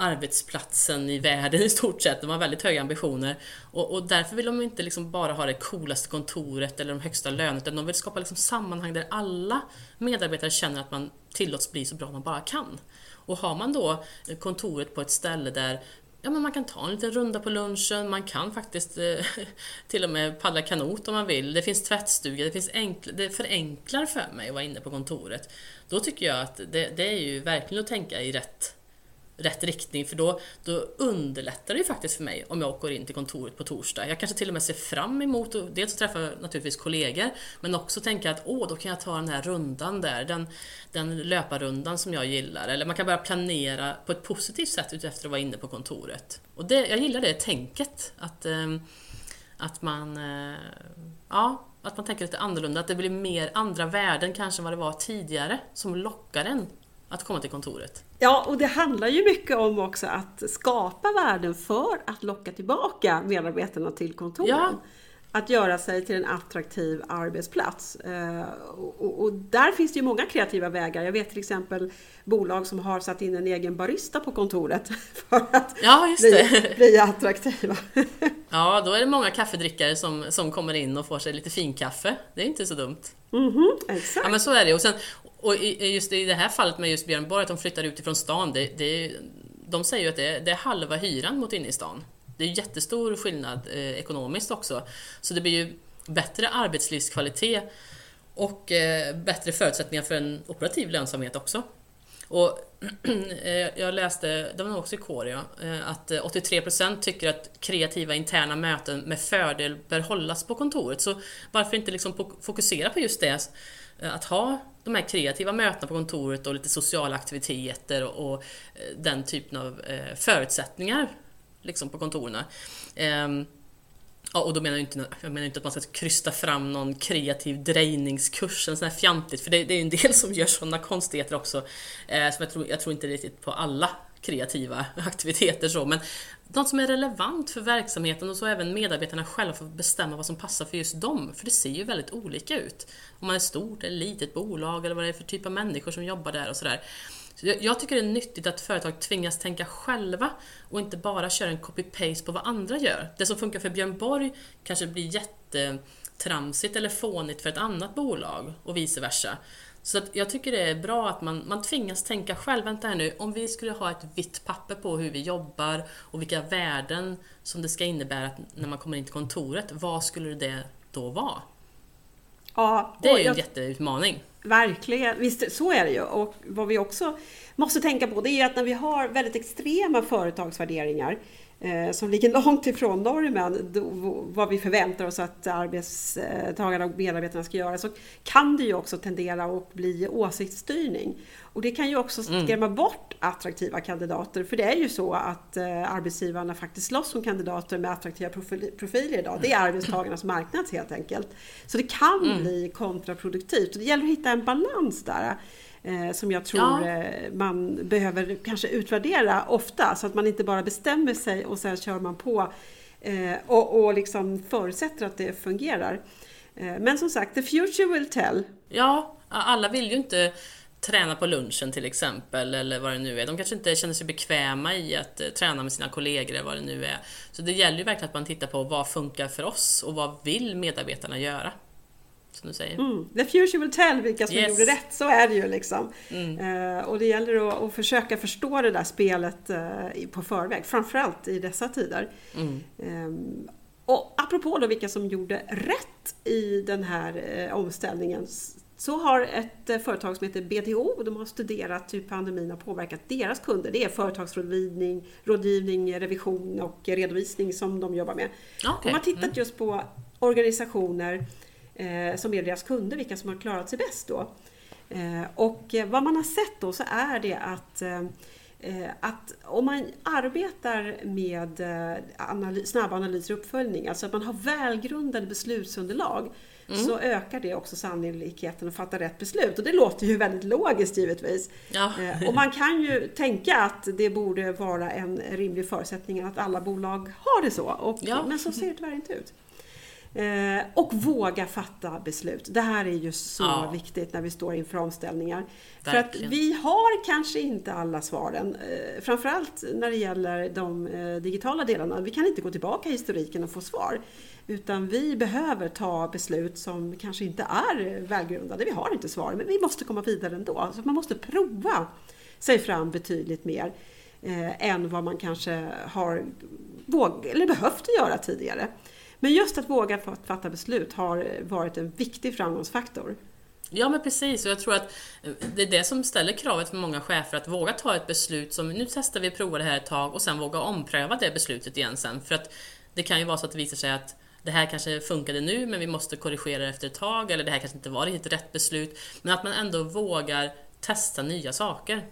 arbetsplatsen i världen (laughs) i stort sett. De har väldigt höga ambitioner. Och, och därför vill de inte liksom bara ha det coolaste kontoret eller de högsta lönerna, utan de vill skapa liksom sammanhang där alla medarbetare känner att man tillåts bli så bra man bara kan. Och har man då kontoret på ett ställe där Ja, men man kan ta en liten runda på lunchen, man kan faktiskt eh, (laughs) till och med paddla kanot om man vill. Det finns tvättstuga, det, finns enkl det förenklar för mig att vara inne på kontoret. Då tycker jag att det, det är ju verkligen att tänka i rätt rätt riktning för då, då underlättar det ju faktiskt för mig om jag åker in till kontoret på torsdag. Jag kanske till och med ser fram emot att dels träffa naturligtvis kollegor men också tänka att åh, då kan jag ta den här rundan där, den, den löparrundan som jag gillar. Eller man kan börja planera på ett positivt sätt utefter att vara inne på kontoret. Och det, jag gillar det tänket, att, eh, att man eh, ja, att man tänker lite annorlunda, att det blir mer andra värden kanske än vad det var tidigare som lockar en att komma till kontoret. Ja, och det handlar ju mycket om också att skapa värden för att locka tillbaka medarbetarna till kontoren. Ja. Att göra sig till en attraktiv arbetsplats. Eh, och, och, där finns det ju många kreativa vägar. Jag vet till exempel bolag som har satt in en egen barista på kontoret (laughs) för att ja, bli, bli, attraktiva. (laughs) Ja, då är det många kaffedrickare som, som kommer in och får sig lite finkaffe. Det är inte så dumt. Mm -hmm, exakt. Ja men så är det. Och, sen, och just i det här fallet med just Björn Borg, att de flyttar ut ifrån stan, det, det, de säger ju att det, det är halva hyran mot inne i stan. Det är jättestor skillnad eh, ekonomiskt också. Så det blir ju bättre arbetslivskvalitet och eh, bättre förutsättningar för en operativ lönsamhet också. Och (clears throat) eh, jag läste, det var nog också i Korea, eh, att eh, 83% tycker att kreativa interna möten med fördel bör hållas på kontoret. Så varför inte liksom fokusera på just det? Att ha de här kreativa mötena på kontoret och lite sociala aktiviteter och, och eh, den typen av eh, förutsättningar liksom på kontoren. Eh, Ja, och då menar jag inte, jag menar inte att man ska krysta fram någon kreativ drejningskurs, en sån här fjantigt, för det, det är en del som gör sådana konstigheter också. Eh, som jag, tror, jag tror inte riktigt på alla kreativa (laughs) aktiviteter så, men något som är relevant för verksamheten och så även medarbetarna själva får bestämma vad som passar för just dem. För det ser ju väldigt olika ut. Om man är stort eller litet bolag eller vad det är för typ av människor som jobbar där och sådär. Jag tycker det är nyttigt att företag tvingas tänka själva och inte bara köra en copy-paste på vad andra gör. Det som funkar för Björn Borg kanske blir jättetramsigt eller fånigt för ett annat bolag och vice versa. Så att jag tycker det är bra att man, man tvingas tänka själv. Vänta här nu, om vi skulle ha ett vitt papper på hur vi jobbar och vilka värden som det ska innebära när man kommer in till kontoret, vad skulle det då vara? Ja, det är ju en jag... jätteutmaning. Verkligen, visst så är det ju. Och vad vi också måste tänka på det är att när vi har väldigt extrema företagsvärderingar som ligger (laughs) långt ifrån normen, vad vi förväntar oss att arbetstagarna och medarbetarna ska göra, så kan det ju också tendera att bli åsiktsstyrning. Och det kan ju också mm. skrämma mm. bort attraktiva kandidater, för det är ju så att eh, arbetsgivarna faktiskt slåss om kandidater med attraktiva profiler idag. Det är arbetstagarnas marknad helt enkelt. Så det kan mm. bli kontraproduktivt. Det gäller att hitta en balans där eh, som jag tror ja. eh, man behöver kanske utvärdera ofta så att man inte bara bestämmer sig och sen kör man på eh, och, och liksom förutsätter att det fungerar. Eh, men som sagt, the future will tell. Ja, alla vill ju inte träna på lunchen till exempel, eller vad det nu är. De kanske inte känner sig bekväma i att eh, träna med sina kollegor eller vad det nu är. Så det gäller ju verkligen att man tittar på vad funkar för oss och vad vill medarbetarna göra? Som du säger. Mm. The future will tell vilka som yes. gjorde rätt, så är det ju liksom. Mm. Eh, och det gäller att, att, försöka förstå det där spelet eh, på förväg, framförallt i dessa tider. Mm. Eh, och apropå då vilka som gjorde rätt i den här eh, omställningen Så har ett eh, företag som heter BTO, de har studerat hur pandemin har påverkat deras kunder. Det är företagsrådgivning, rådgivning, revision och redovisning som de jobbar med. Okay. De har tittat just på organisationer som är deras kunder, vilka som har klarat sig bäst då. Eh, och eh, vad man har sett då så är det att eh, eh, att om man arbetar med analys, snabba analyser och uppföljning, alltså att man har välgrundade beslutsunderlag, mm. så ökar det också sannolikheten att fatta rätt beslut. Och det låter ju väldigt logiskt givetvis. Ja. Och man kan ju tänka att det borde vara en rimlig förutsättning att alla bolag har det så. Och, ja. Men så ser det tyvärr inte ut. Eh, och våga fatta beslut. Det här är ju så ja. viktigt när vi står inför omställningar. Verkligen. För att vi har kanske inte alla svaren. Eh, framförallt när det gäller de eh, digitala delarna. Vi kan inte gå tillbaka i historiken och få svar. Utan vi behöver ta beslut som kanske inte är välgrundade. Vi har inte svar, men vi måste komma vidare ändå. Så man måste prova sig fram betydligt mer eh, än vad man kanske har våg eller behövt göra tidigare. Men just att våga fatta beslut har eh, varit en viktig framgångsfaktor. Ja men precis, och jag tror att eh, det är det som ställer kravet för många chefer att våga ta ett beslut som nu testar vi och provar det här ett tag och sen våga ompröva det beslutet igen sen. För att det kan ju vara så att det visar sig att det här kanske funkade nu men vi måste korrigera det efter ett tag eller det här kanske inte var riktigt rätt beslut. Men att man ändå vågar testa nya saker.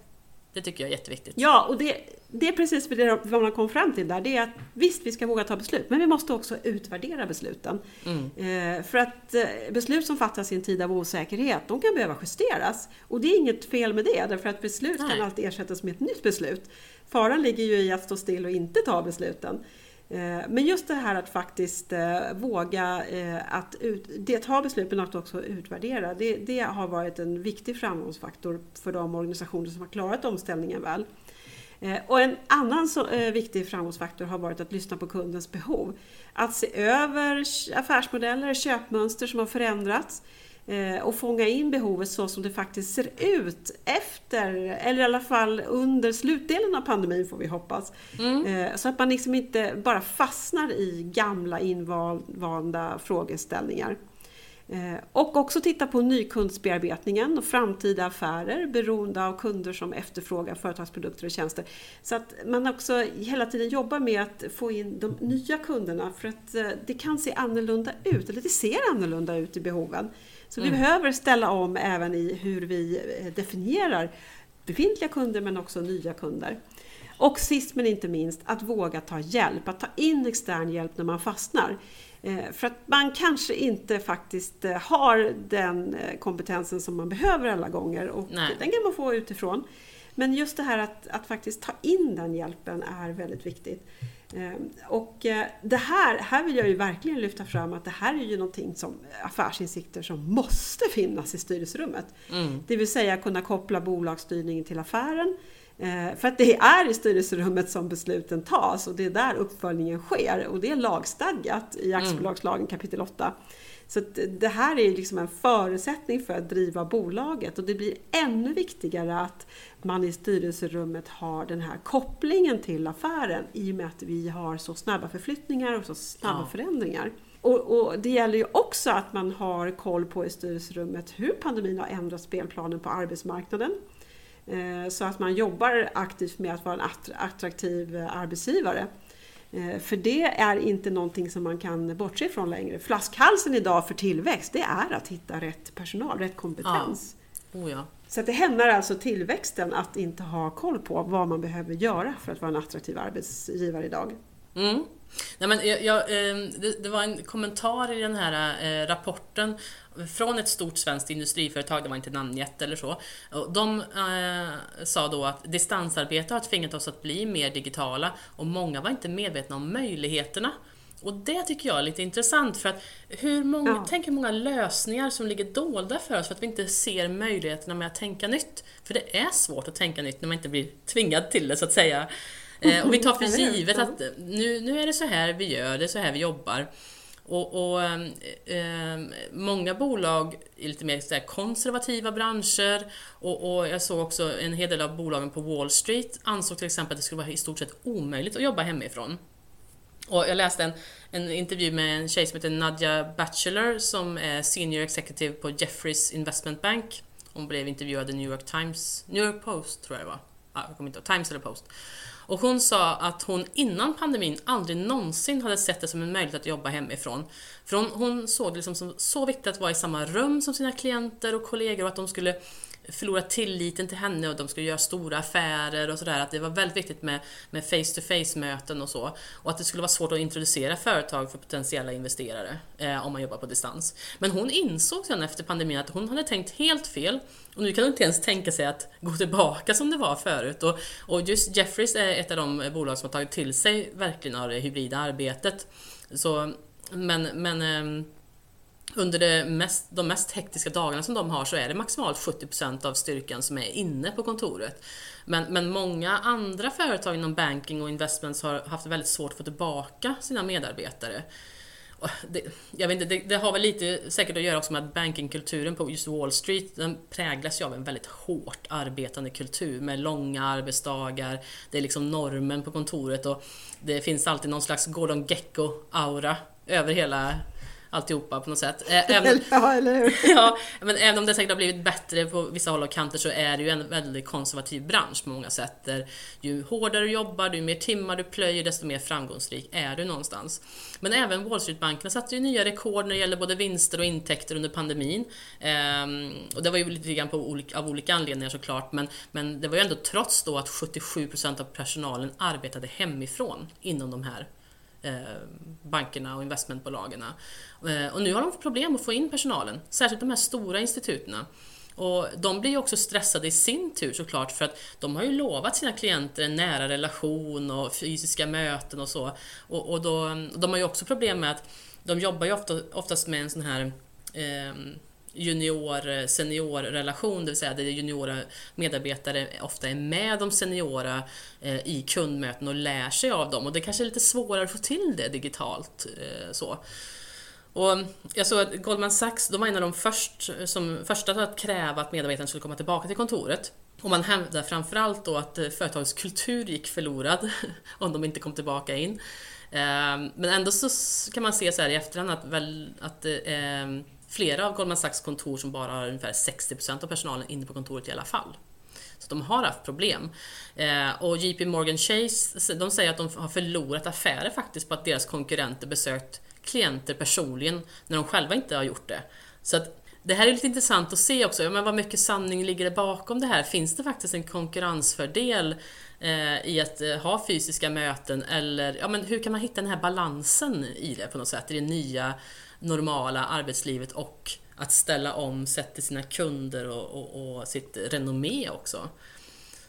Det tycker jag är jätteviktigt. Ja, och det, det är precis vad man kommit fram till där. Det är att visst, vi ska våga ta beslut, men vi måste också utvärdera besluten. Mm. Eh, för att eh, beslut som fattas i en tid av osäkerhet, de kan behöva justeras. Och det är inget fel med det, därför att beslut Nej. kan alltid ersättas med ett nytt beslut. Faran ligger ju i att stå still och inte ta besluten. Eh, men just det här att faktiskt eh, våga eh, att ut, ta beslut men att också utvärdera, det, det har varit en viktig framgångsfaktor för de organisationer som har klarat omställningen väl. Och en annan så, eh, viktig framgångsfaktor har varit att lyssna på kundens behov. Att se över affärsmodeller, köpmönster som har förändrats eh, och fånga in behovet så som det faktiskt ser ut efter, eller i alla fall under slutdelen av pandemin får vi hoppas. Mm. Så att man liksom inte bara fastnar i gamla invanda frågeställningar. Eh, och också titta på nykundsbearbetningen och framtida affärer beroende av kunder som efterfrågar företagsprodukter och tjänster. Så att man också hela tiden jobbar med att få in de nya kunderna för att eh, det kan se annorlunda ut, eller det ser annorlunda ut i behoven. Så mm. vi behöver ställa om även i hur vi eh, definierar befintliga kunder men också nya kunder. Och sist men inte minst, att våga ta hjälp, att ta in extern hjälp när man fastnar. Eh, för att man kanske inte faktiskt eh, har den kompetensen som man behöver alla gånger och Nej. den kan man få utifrån. Men just det här att, att faktiskt ta in den hjälpen är väldigt viktigt. Och det här, här vill jag ju verkligen lyfta fram att det här är ju någonting som affärsinsikter som måste finnas i styrelserummet. Mm. Det vill säga kunna koppla bolagsstyrningen till affären, Eh, för att det är i styrelserummet som besluten tas och det är där uppföljningen sker och det är lagstadgat i mm. aktiebolagslagen kapitel 8. Så det här är liksom en förutsättning för att driva bolaget och det blir ännu viktigare att man i styrelserummet har den här kopplingen till affären i och med att vi har så snabba förflyttningar och så snabba ja. förändringar. Och, och, det gäller ju också att man har koll på i styrelserummet hur pandemin har ändrat spelplanen på arbetsmarknaden. Eh, så att man jobbar aktivt med att vara en attraktiv arbetsgivare. Eh, för det är inte någonting som man kan bortse ifrån längre. Flaskhalsen idag för tillväxt, det är att hitta rätt personal, rätt kompetens. Ja. Oh ja. Så det hämmar alltså tillväxten att inte ha koll på vad man behöver göra för att vara en attraktiv arbetsgivare idag. Mm. Nej, men jag, jag, det, det, var en kommentar i den här eh, rapporten från ett stort svenskt industriföretag, det var inte namngett eller så. De eh, sa då att distansarbete har tvingat oss att bli mer digitala och många var inte medvetna om möjligheterna. Och det tycker jag är lite intressant för att hur många, ja. tänk hur många lösningar som ligger dolda för oss för att vi inte ser möjligheterna med att tänka nytt. För det är svårt att tänka nytt när man inte blir tvingad till det så att säga. Eh, och vi tar för givet att nu, nu är det så här vi gör, det är så här vi jobbar. Och, och eh, Många bolag i lite mer konservativa branscher och, och, jag såg också en hel del av bolagen på Wall Street ansåg till exempel att det skulle vara i stort sett omöjligt att jobba hemifrån. Och jag läste en, en intervju med en tjej som heter Nadja Batchelor som är Senior Executive på Jeffries Investment Bank. Hon blev intervjuad i New York Times, New York Post tror jag det var. Ah, jag kommer inte ihåg, Times eller Post. Och hon sa att hon innan pandemin aldrig någonsin hade sett det som en möjlighet att jobba hemifrån. För hon, hon såg det liksom som så viktigt att vara i samma rum som sina klienter och kollegor och att de skulle förlorat tilliten till henne och de skulle göra stora affärer och sådär. Att det var väldigt viktigt med, med face-to-face möten och så. Och att det skulle vara svårt att introducera företag för potentiella investerare eh, om man jobbar på distans. Men hon insåg sen efter pandemin att hon hade tänkt helt fel. Och nu kan hon inte ens tänka sig att gå tillbaka som det var förut. Och, och just Jeffries är ett av de bolag som har tagit till sig verkligen av det hybrida arbetet. Så, men, men eh, under det mest, de mest hektiska dagarna som de har så är det maximalt 70% av styrkan som är inne på kontoret. Men, men många andra företag inom banking och investments har haft väldigt svårt att få tillbaka sina medarbetare. Det, jag vet inte, det, det, har väl lite säkert att göra också med att bankingkulturen på just Wall Street den präglas ju av en väldigt hårt arbetande kultur med långa arbetsdagar. Det är liksom normen på kontoret och det finns alltid någon slags Gordon Gecko-aura över hela alltihopa på något sätt. Även, (laughs) ja, eller hur? (laughs) ja, men även om det säkert har blivit bättre på vissa håll och kanter så är det ju en väldigt konservativ bransch på många sätt. Där ju hårdare du jobbar, ju mer timmar du plöjer, desto mer framgångsrik är du någonstans. Men även Wall Street-bankerna satte ju nya rekord när det gäller både vinster och intäkter under pandemin. Ehm, och det var ju lite grann på olika, av olika anledningar såklart, men, men det var ju ändå trots då att 77% av personalen arbetade hemifrån inom de här eh, Eh, bankerna och investmentbolagen. Eh, och nu har de problem att få in personalen, särskilt de här stora instituten. Och de blir ju också stressade i sin tur såklart för att de har ju lovat sina klienter en nära relation och fysiska möten och så. Och, och då, de har ju också problem med att de jobbar ju ofta, oftast med en sån här eh, junior-senior eh, relation, det vill säga där juniora medarbetare ofta är med de seniora eh, i kundmöten och lär sig av dem och det kanske är lite svårare att få till det digitalt. Eh, så. Och jag såg att Goldman Sachs, de var en av de först, som, första att kräva att medarbetarna skulle komma tillbaka till kontoret. Och man hävdar framförallt då att företagets kultur gick förlorad (laughs) om de inte kom tillbaka in. Men ändå så kan man se så här i efterhand att, väl, att flera av Goldman Sachs kontor som bara har ungefär 60% av personalen inne på kontoret i alla fall. Så de har haft problem. Eh, och JP Morgan Chase, de säger att de har förlorat affärer faktiskt på att deras konkurrenter besökt klienter personligen när de själva inte har gjort det. Så att det här är lite intressant att se också, men vad mycket sanning ligger det bakom det här? Finns det faktiskt en konkurrensfördel eh, i att eh, ha fysiska möten eller ja, men hur kan man hitta den här balansen i det på något sätt, i det nya normala arbetslivet och att ställa om sett till sina kunder och, och, och sitt renommé också.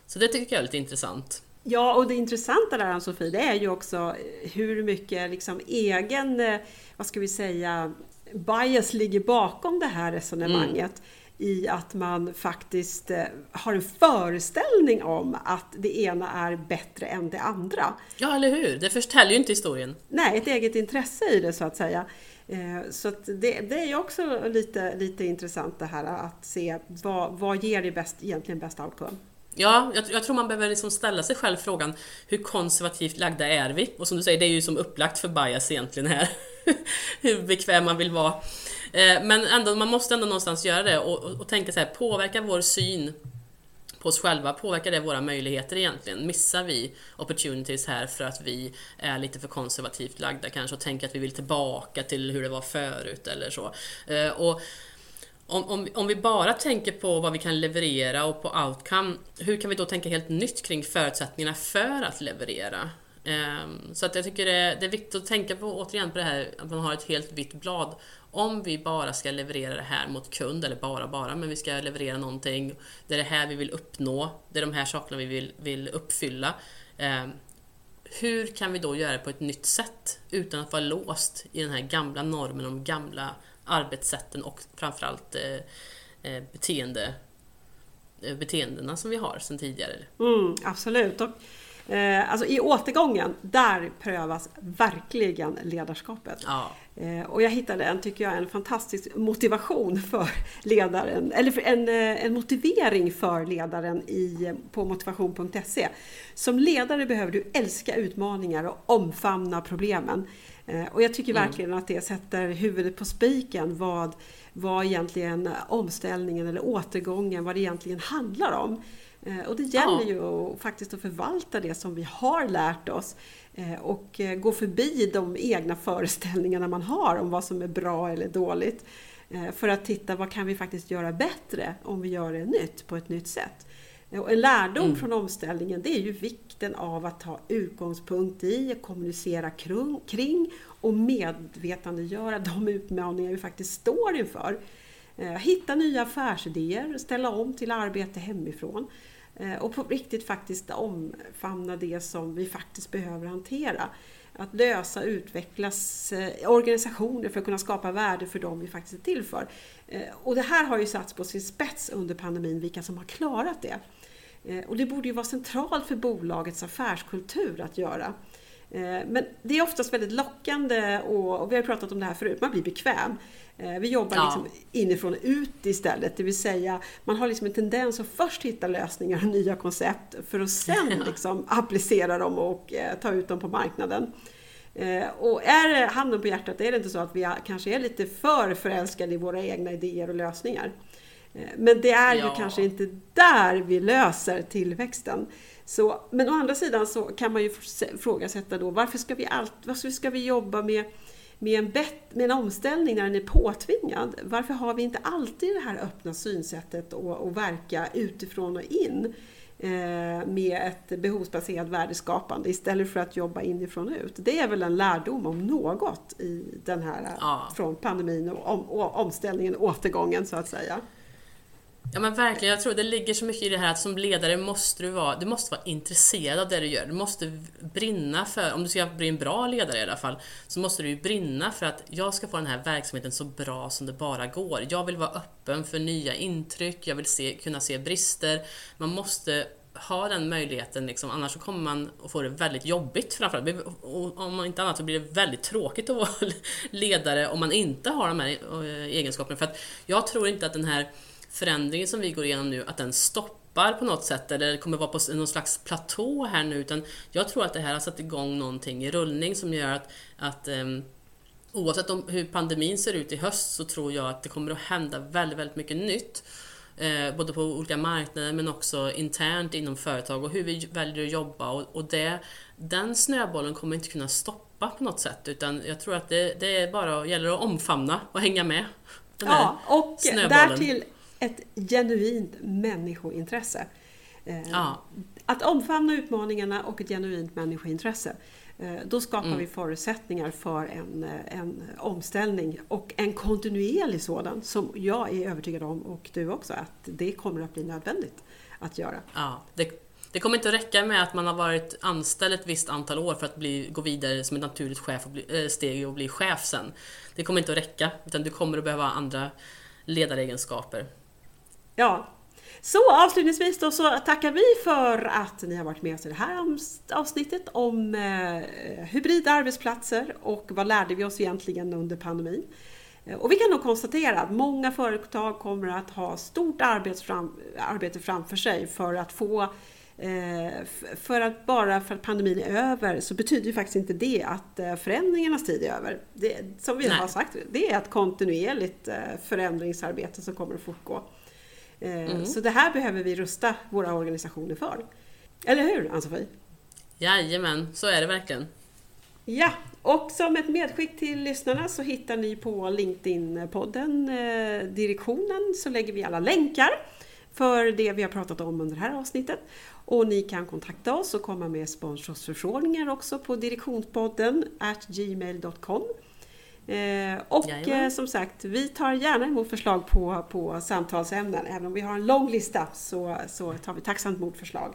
Så det tycker jag är lite intressant. Ja, och det intressanta där Ann-Sofie, det är ju också eh, hur mycket liksom egen, eh, vad ska vi säga, bias ligger bakom det här resonemanget. Mm. I att man faktiskt eh, har en föreställning om att det ena är bättre än det andra. Ja, eller hur? Det förställer ju inte historien. Nej, ett eget intresse i det så att säga. Eh, så det, det, är också lite, lite intressant det här att se vad, vad ger det bäst, egentligen bäst outcome. Ja, jag, jag, tror man behöver liksom ställa sig själv frågan hur konservativt lagda är vi? Och som du säger, det är ju som upplagt för bias egentligen här. (laughs) hur bekväm man vill vara. Eh, men ändå, man måste ändå någonstans göra det och, och, och tänka så här, påverkar vår syn på oss själva, påverkar det våra möjligheter egentligen? Missar vi opportunities här för att vi är lite för konservativt lagda kanske och tänker att vi vill tillbaka till hur det var förut eller så? Eh, och om, om, om vi bara tänker på vad vi kan leverera och på outcome, hur kan vi då tänka helt nytt kring förutsättningarna för att leverera? Ehm, så att jag tycker det är, viktigt att tänka på, återigen på det här att man har ett helt vitt blad. Om vi bara ska leverera det här mot kund, eller bara bara, men vi ska leverera någonting, det är det här vi vill uppnå, det är de här sakerna vi vill, vill uppfylla. Ehm, hur kan vi då göra det på ett nytt sätt utan att vara låst i den här gamla normen, de gamla arbetssätten och framförallt eh, eh, beteende, eh, beteendena som vi har sedan tidigare. Mm, absolut. Och Eh, alltså i återgången, där prövas verkligen ledarskapet. Ja. Eh, och jag hittade en, tycker jag, en fantastisk motivation för ledaren, eller för en, eh, en motivering för ledaren i, på motivation.se. Som ledare behöver du älska utmaningar och omfamna problemen. Eh, och jag tycker verkligen att det sätter huvudet på spiken vad, vad egentligen omställningen eller återgången, vad det egentligen handlar om. Eh, och det gäller ju att, faktiskt att förvalta det som vi har lärt oss eh, och eh, gå förbi de egna föreställningarna man har om vad som är bra eller dåligt. För att titta vad kan vi faktiskt göra bättre om vi gör det nytt på ett nytt sätt. Och en lärdom mm. från omställningen det är ju vikten av att ta utgångspunkt i, kommunicera kring och medvetandegöra de utmaningar vi faktiskt står inför. Hitta nya affärsidéer, ställa om till arbete hemifrån. Eh, och på riktigt faktiskt omfamna det som vi faktiskt behöver hantera. Att lösa, utvecklas eh, organisationer för att kunna skapa värde för dem vi faktiskt är till för. Eh, och det här har ju satts på sin spets under pandemin, vilka som har klarat det. Och det borde ju vara centralt för bolagets affärskultur att göra. Men det är oftast väldigt lockande och vi har pratat om det här förut, man blir bekväm. Eh, vi jobbar ja. liksom inifrån och ut istället, det vill säga man har liksom en tendens att först hitta lösningar och nya koncept för att sen (laughs) liksom applicera dem och eh, ta ut dem på marknaden. Eh, och är handen på hjärtat, är det inte så att vi kanske är lite för förälskade i våra egna idéer och lösningar? Men det är ja. ju kanske inte där vi löser tillväxten. Så, men å andra sidan så kan man ju ifrågasätta då varför ska vi, allt, varför ska vi jobba med med en, bet, med en omställning när den är påtvingad, varför har vi inte alltid det här öppna synsättet och, och verka utifrån och in eh, med ett behovsbaserat värdeskapande istället för att jobba inifrån och ut? Det är väl en lärdom om något i den här ja. från pandemin och, om, och omställningen, återgången så att säga. Ja men verkligen, jag tror det ligger så mycket i det här att som ledare måste du vara, du måste vara intresserad av det du gör. Du måste brinna för, om du ska bli en bra ledare i alla fall, så måste du ju brinna för att jag ska få den här verksamheten så bra som det bara går. Jag vill vara öppen för nya intryck, jag vill se, kunna se brister. Man måste ha den möjligheten, liksom, annars så kommer man att få det väldigt jobbigt framförallt. Om inte annat så blir det väldigt tråkigt att vara (laughs) ledare om man inte har de här eh, egenskaperna. För att jag tror inte att den här förändringen som vi går igenom nu, att den stoppar på något sätt eller kommer vara på någon slags platå här nu utan jag tror att det här har satt igång någonting i rullning som gör att, att um, oavsett om, hur pandemin ser ut i höst så tror jag att det kommer att hända väldigt, väldigt mycket nytt. Eh, både på olika marknader men också internt inom företag och hur vi väljer att jobba och, och det, den snöbollen kommer inte kunna stoppa på något sätt utan jag tror att det, det är bara gäller att omfamna och hänga med. Ja, och därtill ett genuint människointresse. Eh, ja. Att omfamna utmaningarna och ett genuint människointresse. Eh, då skapar mm. vi förutsättningar för en, eh, en omställning och en kontinuerlig sådan som jag är övertygad om och du också att det kommer att bli nödvändigt att göra. Ja, det, det kommer inte att räcka med att man har varit anställd ett visst antal år för att bli, gå vidare som ett naturligt chef och bli, steg och bli chef sen. Det kommer inte att räcka utan du kommer att behöva andra ledaregenskaper. Ja. Så avslutningsvis då så tackar vi för att ni har varit med oss i det här avsnittet om eh, hybrida arbetsplatser och vad lärde vi oss egentligen under pandemin. Eh, och vi kan nog konstatera att många företag kommer att ha stort arbete, fram, arbete framför sig för att få eh, för att bara för att pandemin är över så betyder ju faktiskt inte det att eh, förändringarnas tid är över. Det, som vi Nej. har sagt, det är ett kontinuerligt förändringsarbete som kommer att fortgå. Eh, mm. Så det här behöver vi rusta våra organisationer för. Eller hur Ann-Sofie? Jajamän, så är det verkligen. Ja, och som ett medskick till lyssnarna så hittar ni på LinkedIn-podden eh, Direktionen så lägger vi alla länkar för det vi har pratat om under det här avsnittet. Och ni kan kontakta oss och komma med sponsorsförfrågningar också på direktionspodden at gmail.com. Eh, och Jajamän. eh, som sagt, vi tar gärna emot förslag på, på samtalsämnen. Även om vi har en lång lista så, så tar vi tacksamt emot förslag.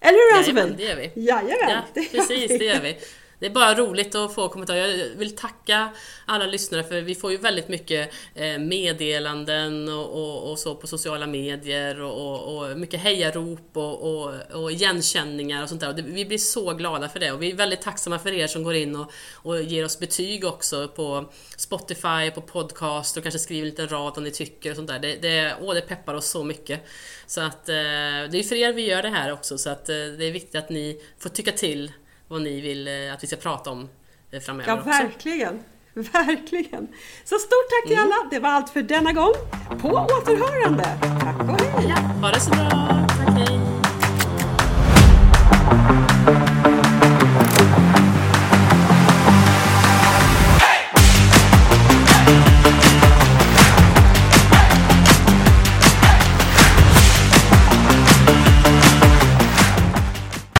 Eller hur Ann-Sofie? det gör vi. Jajamän, ja, det precis, det gör vi. Det är bara roligt att få kommentarer. Jag vill tacka alla lyssnare för vi får ju väldigt mycket eh, meddelanden och, och, och så på sociala medier och, och mycket hejarop och, och, och igenkänningar och sånt där. Och det, vi blir så glada för det och vi är väldigt tacksamma för er som går in och, och ger oss betyg också på Spotify, på podcast och kanske skriver en liten rad om ni tycker och sånt där. Det, det, åh, det peppar oss så mycket. Så att eh, det är för er vi gör det här också så att eh, det är viktigt att ni får tycka till vad ni vill eh, att vi ska prata om eh, framöver Ja, också. verkligen. Verkligen. Så stort tack till alla. Det var allt för denna gång. På återhörande. Tack och hej. Ja, ha det så bra. Tack, hej.